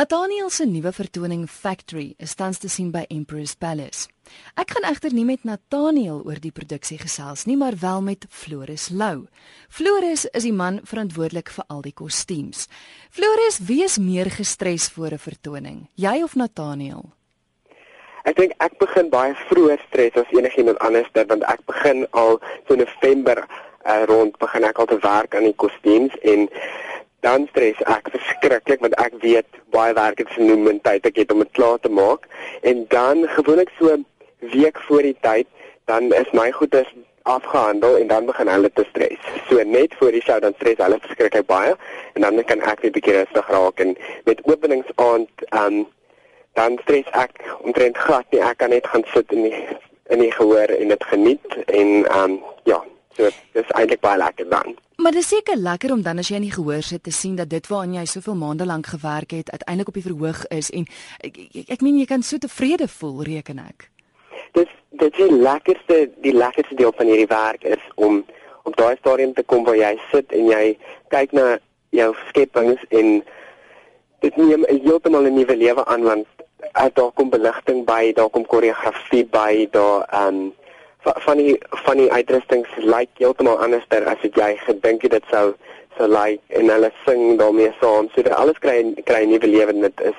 Nathaniel se nuwe vertoning Factory is tans te sien by Emperor's Palace. Ek gaan egter nie met Nathaniel oor die produksie gesels nie, maar wel met Floris Lou. Floris is die man verantwoordelik vir al die kostuums. Floris, wie is meer gestres voor 'n vertoning? Jy of Nathaniel? Ek dink ek begin baie vroeër stres as enigiemand anders, want ek begin al so November uh, rond begin ek al te werk aan die kostuums en dan stres ek verskriklik want ek weet baie werk het genoem en tyd ek het om dit klaar te maak. En dan gewoonlik so week voor die tyd dan is my goeders afgehandel en dan begin hulle te stres. So net voor die show dan stres hulle verskriklik baie en dan kan ek net 'n bietjie rustig raak en met openingsaand um dan stres ek omtrent glad nie. Ek kan net gaan sit in die in die gehoor en dit geniet en um ja, so dis eintlik baie lekker dan. Maar dit is seker lekker om dan as jy in die gehoor sit te sien dat dit waaraan jy soveel maande lank gewerk het uiteindelik op die verhoog is en ek, ek, ek meen jy kan so tevrede voel reken ek. Dis dit is die lekkerste die lekkerste deel van hierdie werk is om op daai stadium te kom waar jy sit en jy kyk na jou skepings en dit neem heeltemal 'n nuwe lewe aan want uh, daar kom beligting by, daar kom koreografie by, daar ehm um, van die van die uitrustings lyk like heeltemal anders as wat jy gedink het dit sou sou lyk like, en hulle sing daarmee saam. So dit alles kry kry 'n nuwe lewe en dit is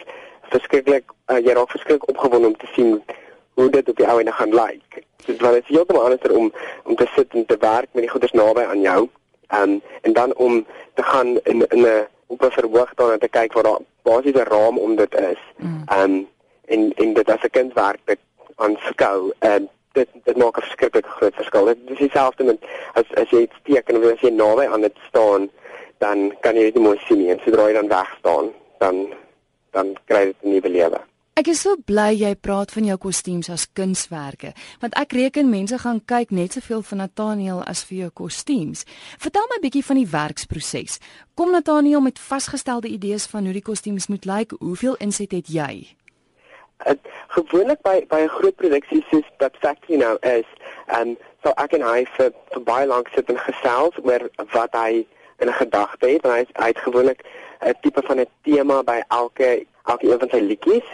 verskriklik uh, jy raak verskriklik opgewonde om te sien hoe dit op die ou ende gaan lyk. Like. So dit was heeltemal anders om om te sit en te werk met die goeders naby aan jou. Um, en dan om te gaan in in 'n op 'n verhoog daar en te kyk waar daar basies 'n raam om dit is. Mm. Um en en dit as 'n kindwerk dit aanskou en dit dit maak 'n verskriklike groot verskil. Dit is dieselfde met as as jy iets teken of as jy naby aan dit staan, dan kan jy dit mooi sien nie. En sodra jy dan weg staan, dan dan kry dit 'n nuwe lewe. Ek is so bly jy praat van jou kostuums as kunswerke, want ek reken mense gaan kyk net soveel van Nathaniel as vir jou kostuums. Vertel my bietjie van die werksproses. Kom Nathaniel met vasgestelde idees van hoe die kostuums moet lyk? Hoeveel inset het jy? Dit gewoonlik by by 'n groot produksie soos dat Factory nou is, ehm um, sal ek en hy vir, vir baie lank sit en gesels oor wat hy in gedagte het. En hy hy het gewoonlik 'n tipe van 'n tema by elke elke een van sy liedjies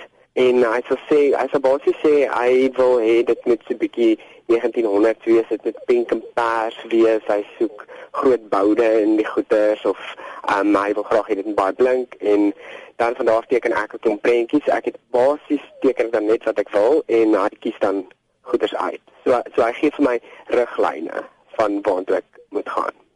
en hy sal sê hy sal basies sê hy wil hê dit moet so 'n bietjie 1900 wees, dit moet pink en pers wees. Hy soek groot boude in die goeders of um, hy wil graag hê dit moet baie blink en dan van daar teken ek 'n klomp prentjies. Ek het basies teken dan net wat ek wil en hy kies dan goeders uit. So so hy gee vir my riglyne van waartoe ek moet gaan.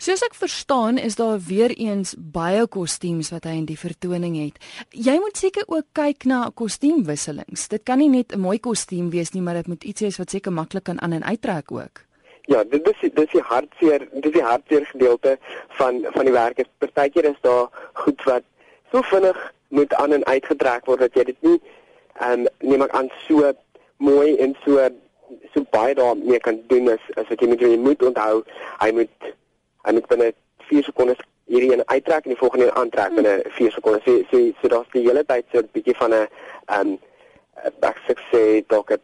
Soos ek verstaan, is daar weer eens baie kostuums wat hy in die vertoning het. Jy moet seker ook kyk na kostuumwisselings. Dit kan nie net 'n mooi kostuum wees nie, maar dit moet iets wees wat seker maklik kan aan en uittrek ook. Ja, dit is dit is die hartseer, dit is die hartseer gedeelte van van die werk. Partykeer is daar goed wat so vinnig moet aan en uitgetrek word dat jy dit nie ehm um, neem ek aan so mooi en so so baie daarmee kan doen as as wat jy moet jy moet onthou hy moet hy moet binne 4 sekondes hierdie een uittrek en die volgende een aantrek binne 4 sekondes. So so, so daar's die hele tyd so 'n bietjie van 'n ehm um, ek sê dalk 'n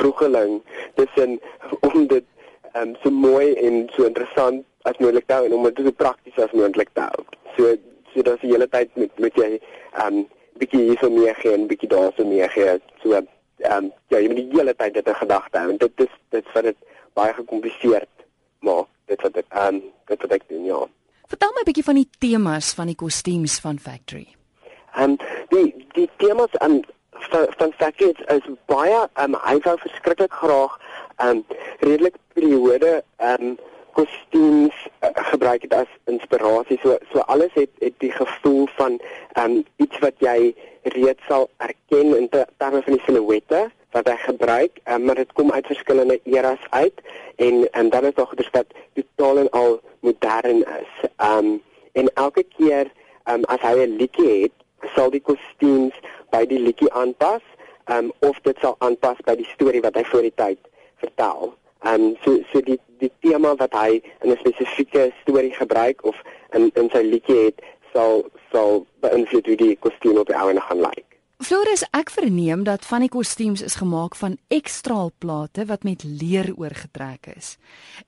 vroegeling tussen om dit ehm um, so mooi en so interessant as moontlik te hou en om dit so prakties as moontlik te hou. So so dat die hele tyd met met jy ehm um, bietjie hierso mee gee en bietjie daarso mee gee so ehm um, ja jy moet die hele tyd dit in gedagte hou en dit is dit wat dit baie gekompliseerd dit wat ek ehm um, dit wat ek doen ja. Vertel my 'n bietjie van die temas van die kostuums van Factory. Ehm um, die die temas aan um, van van Factory is, is baie ehm um, hy wou verskriklik graag ehm um, redelik periode ehm um, kostuums uh, gebruik het as inspirasie. So so alles het het die gevoel van um iets wat jy reeds sal erken in terme van die silhouette wat hy gebruik, um, maar dit kom uit verskillende eras uit en en dan is daar gedurf dat totaal en al modern is. Um en elke keer um as hy 'n liedjie het, sal die kostuums by die liedjie aanpas, um of dit sal aanpas by die storie wat hy voor die tyd vertel. Ehm um, so so die die tema wat hy in 'n spesifieke storie gebruik of in in sy liedjie het sal sal beïnvloed hoe die kostuum op die ouene gaan lyk. Floris, ek verneem dat van die kostuums is gemaak van ekstraalplate wat met leer oorgetrek is.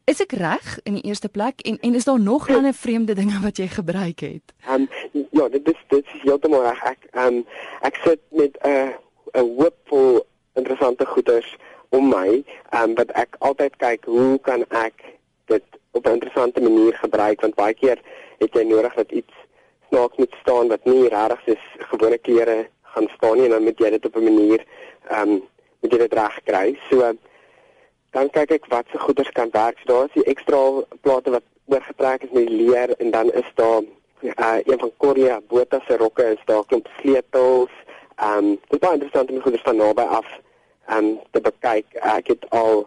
Is ek reg in die eerste plek en en is daar nog ander vreemde dinge wat jy gebruik het? Um ja, dit is dit is heeltemal reg. Ek um ek sit met 'n uh, 'n hoop vol interessante goeders om my, um wat ek altyd kyk hoe kan ek dit op 'n interessante manier gebruik want baie keer het jy nodig dat iets snaaks moet staan wat nie regtig is gewone klere gaan staan nie en dan moet jy dit op 'n manier ehm um, moet jy dit reg kry. So dan kyk ek wat se goeders kan werk. So daar is die ekstra plate wat oorgetrek is met leer en dan is daar uh, een van Korea Botha se rokke is daar klomp sleutels. Ehm um, dit is baie interessant om die goeders van naby af ehm um, te bekyk. Ek het al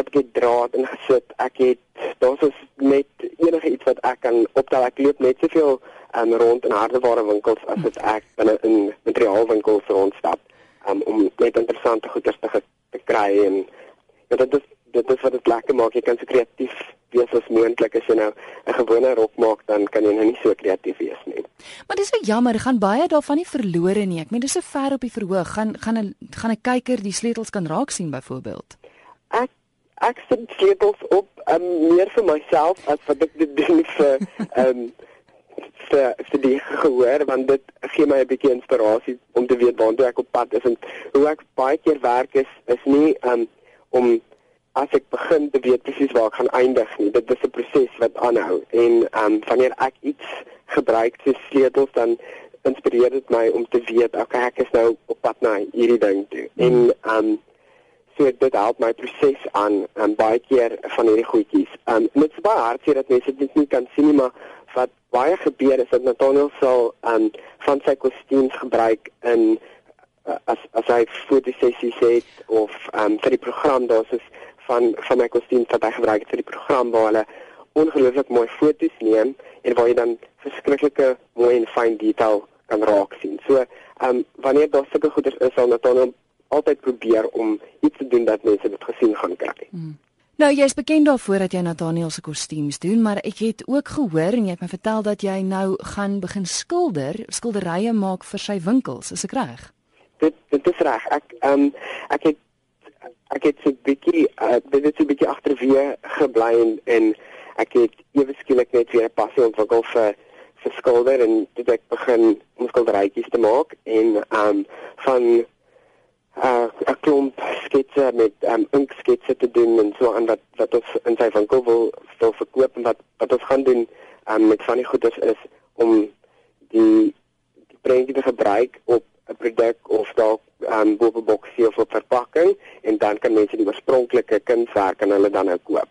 ek het draad ingesit. Ek het daar's is net enige iets wat ek kan optel. Ek loop net soveel um, rond in hardeware winkels as dit ek binne in materiaalwinkels rondstap um, om net interessante goeder te, te kry en ja, dit is dit is wat dit lekker maak. Jy kan so kreatief wees as moontlik as jy nou 'n gewone rok maak dan kan jy nou nie so kreatief wees nie. Maar dis so jammer, gaan baie daarvan nie verlore nie. Ek meen dis so ver op die verhoog. Gaan gaan 'n gaan 'n kyker die sleutels kan raak sien byvoorbeeld. Ek ek sit sleutels op um, meer vir myself as wat ek dit doen vir um, vir vir die gehoor want dit gee my 'n bietjie inspirasie om te weet waartoe ek op pad is. En hoe ek baie keer werk is is nie um, om as ek begin te weet presies waar ek gaan eindig nie. Dit is 'n proses wat aanhou. En um, wanneer ek iets gebruik so sleutels dan inspireer dit my om te weet okay ek is nou op pad na hierdie ding toe. En um, so dit help my proses aan en baie keer van hierdie goedjies. Um dit is baie hartseer dat mense dit nie kan sien nie, maar wat baie gebeur is dat Nathaniel sal um van sy kostuums gebruik in uh, as as hy fotosessies het of um vir die program daar's is van van my kostuums wat hy gebruik vir die program waar hulle ongelooflik mooi foto's neem en waar jy dan verskriklike mooi en fyn detail kan raak sien. So um wanneer daar sulke goeders is sal Nathaniel altyd probeer om iets te doen dat mense dit gesien gaan kry. Hmm. Nou jy's bekend daarvoor dat jy Nathaniel se kostuums doen, maar ek het ook gehoor en jy het my vertel dat jy nou gaan begin skilder, skilderye maak vir sy winkels, is ek reg? Dit dit is reg. Ek ehm um, ek het ek het so 'n bietjie uh, dit het so 'n bietjie agterweë gebly en, en ek het ewe skielik net weer 'n passie ontwikkel vir vir skilder en dit ek begin om skilderytjies te maak en ehm um, van uh 'n klomp sketse met um inksketse te doen en so aan wat wat ons in sy winkel wil wil verkoop en wat wat ons gaan doen um met van die goederes is om die die prentjie te gebruik op 'n produk of dalk um bo op 'n boksie of op verpakking en dan kan mense die oorspronklike kunswerk en hulle dan nou koop.